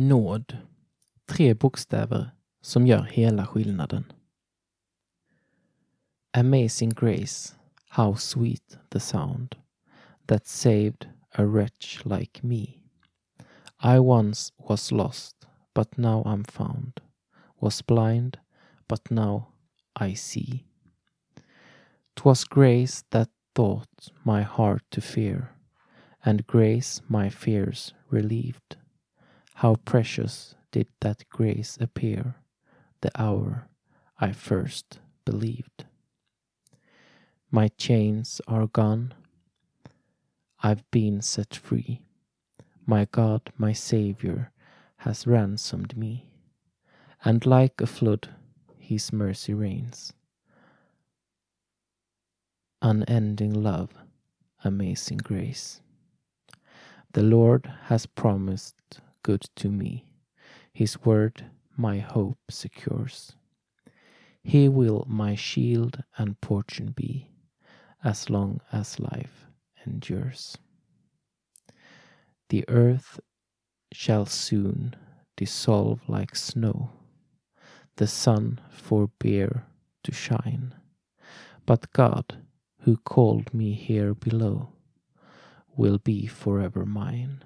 Nåd. Tre bokstäver som gör hela skillnaden. Amazing grace, how sweet the sound that saved a wretch like me. I once was lost, but now I'm found, was blind, but now I see. 'Twas grace that taught my heart to fear, and grace my fears relieved. How precious did that grace appear the hour I first believed. My chains are gone, I've been set free. My God, my Saviour, has ransomed me, and like a flood, His mercy reigns. Unending love, amazing grace. The Lord has promised good to me. His word my hope secures. He will my shield and portion be as long as life endures. The earth shall soon dissolve like snow, the sun forbear to shine. But God, who called me here below, will be forever mine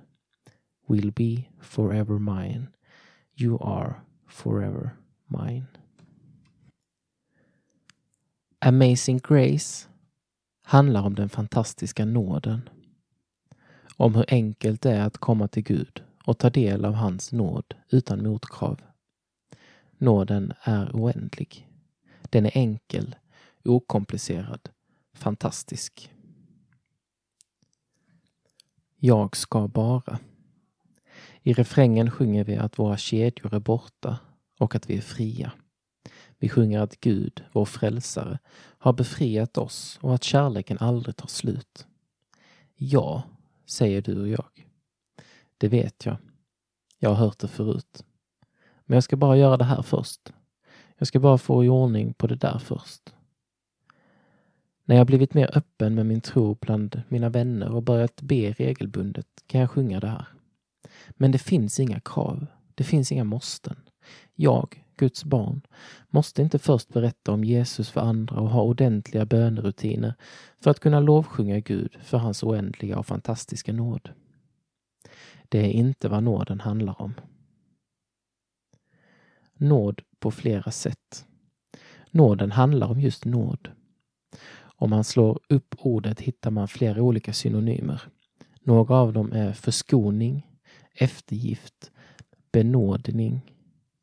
will be forever mine. You are forever mine. Amazing Grace handlar om den fantastiska nåden. Om hur enkelt det är att komma till Gud och ta del av hans nåd utan motkrav. Nåden är oändlig. Den är enkel, okomplicerad, fantastisk. Jag ska bara. I refrängen sjunger vi att våra kedjor är borta och att vi är fria. Vi sjunger att Gud, vår frälsare, har befriat oss och att kärleken aldrig tar slut. Ja, säger du och jag. Det vet jag. Jag har hört det förut. Men jag ska bara göra det här först. Jag ska bara få i ordning på det där först. När jag blivit mer öppen med min tro bland mina vänner och börjat be regelbundet kan jag sjunga det här. Men det finns inga krav. Det finns inga måsten. Jag, Guds barn, måste inte först berätta om Jesus för andra och ha ordentliga bönerutiner för att kunna lovsjunga Gud för hans oändliga och fantastiska nåd. Det är inte vad nåden handlar om. Nåd på flera sätt. Nåden handlar om just nåd. Om man slår upp ordet hittar man flera olika synonymer. Några av dem är förskoning, eftergift, benådning,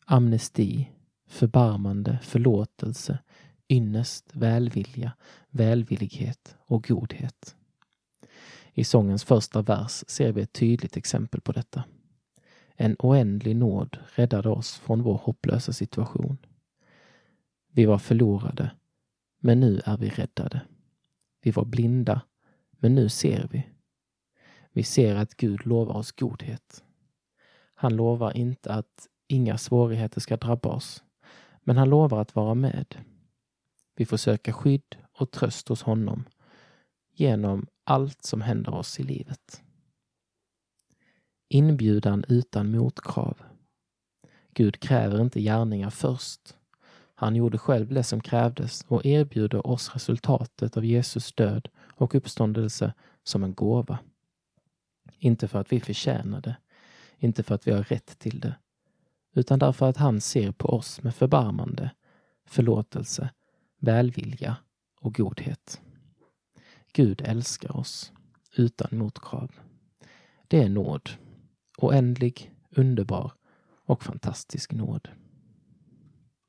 amnesti, förbarmande, förlåtelse, ynnest, välvilja, välvillighet och godhet. I sångens första vers ser vi ett tydligt exempel på detta. En oändlig nåd räddade oss från vår hopplösa situation. Vi var förlorade, men nu är vi räddade. Vi var blinda, men nu ser vi. Vi ser att Gud lovar oss godhet. Han lovar inte att inga svårigheter ska drabba oss, men han lovar att vara med. Vi får söka skydd och tröst hos honom genom allt som händer oss i livet. Inbjudan utan motkrav. Gud kräver inte gärningar först. Han gjorde själv det som krävdes och erbjuder oss resultatet av Jesus död och uppståndelse som en gåva. Inte för att vi förtjänar det, inte för att vi har rätt till det, utan därför att han ser på oss med förbarmande, förlåtelse, välvilja och godhet. Gud älskar oss utan motkrav. Det är nåd. Oändlig, underbar och fantastisk nåd.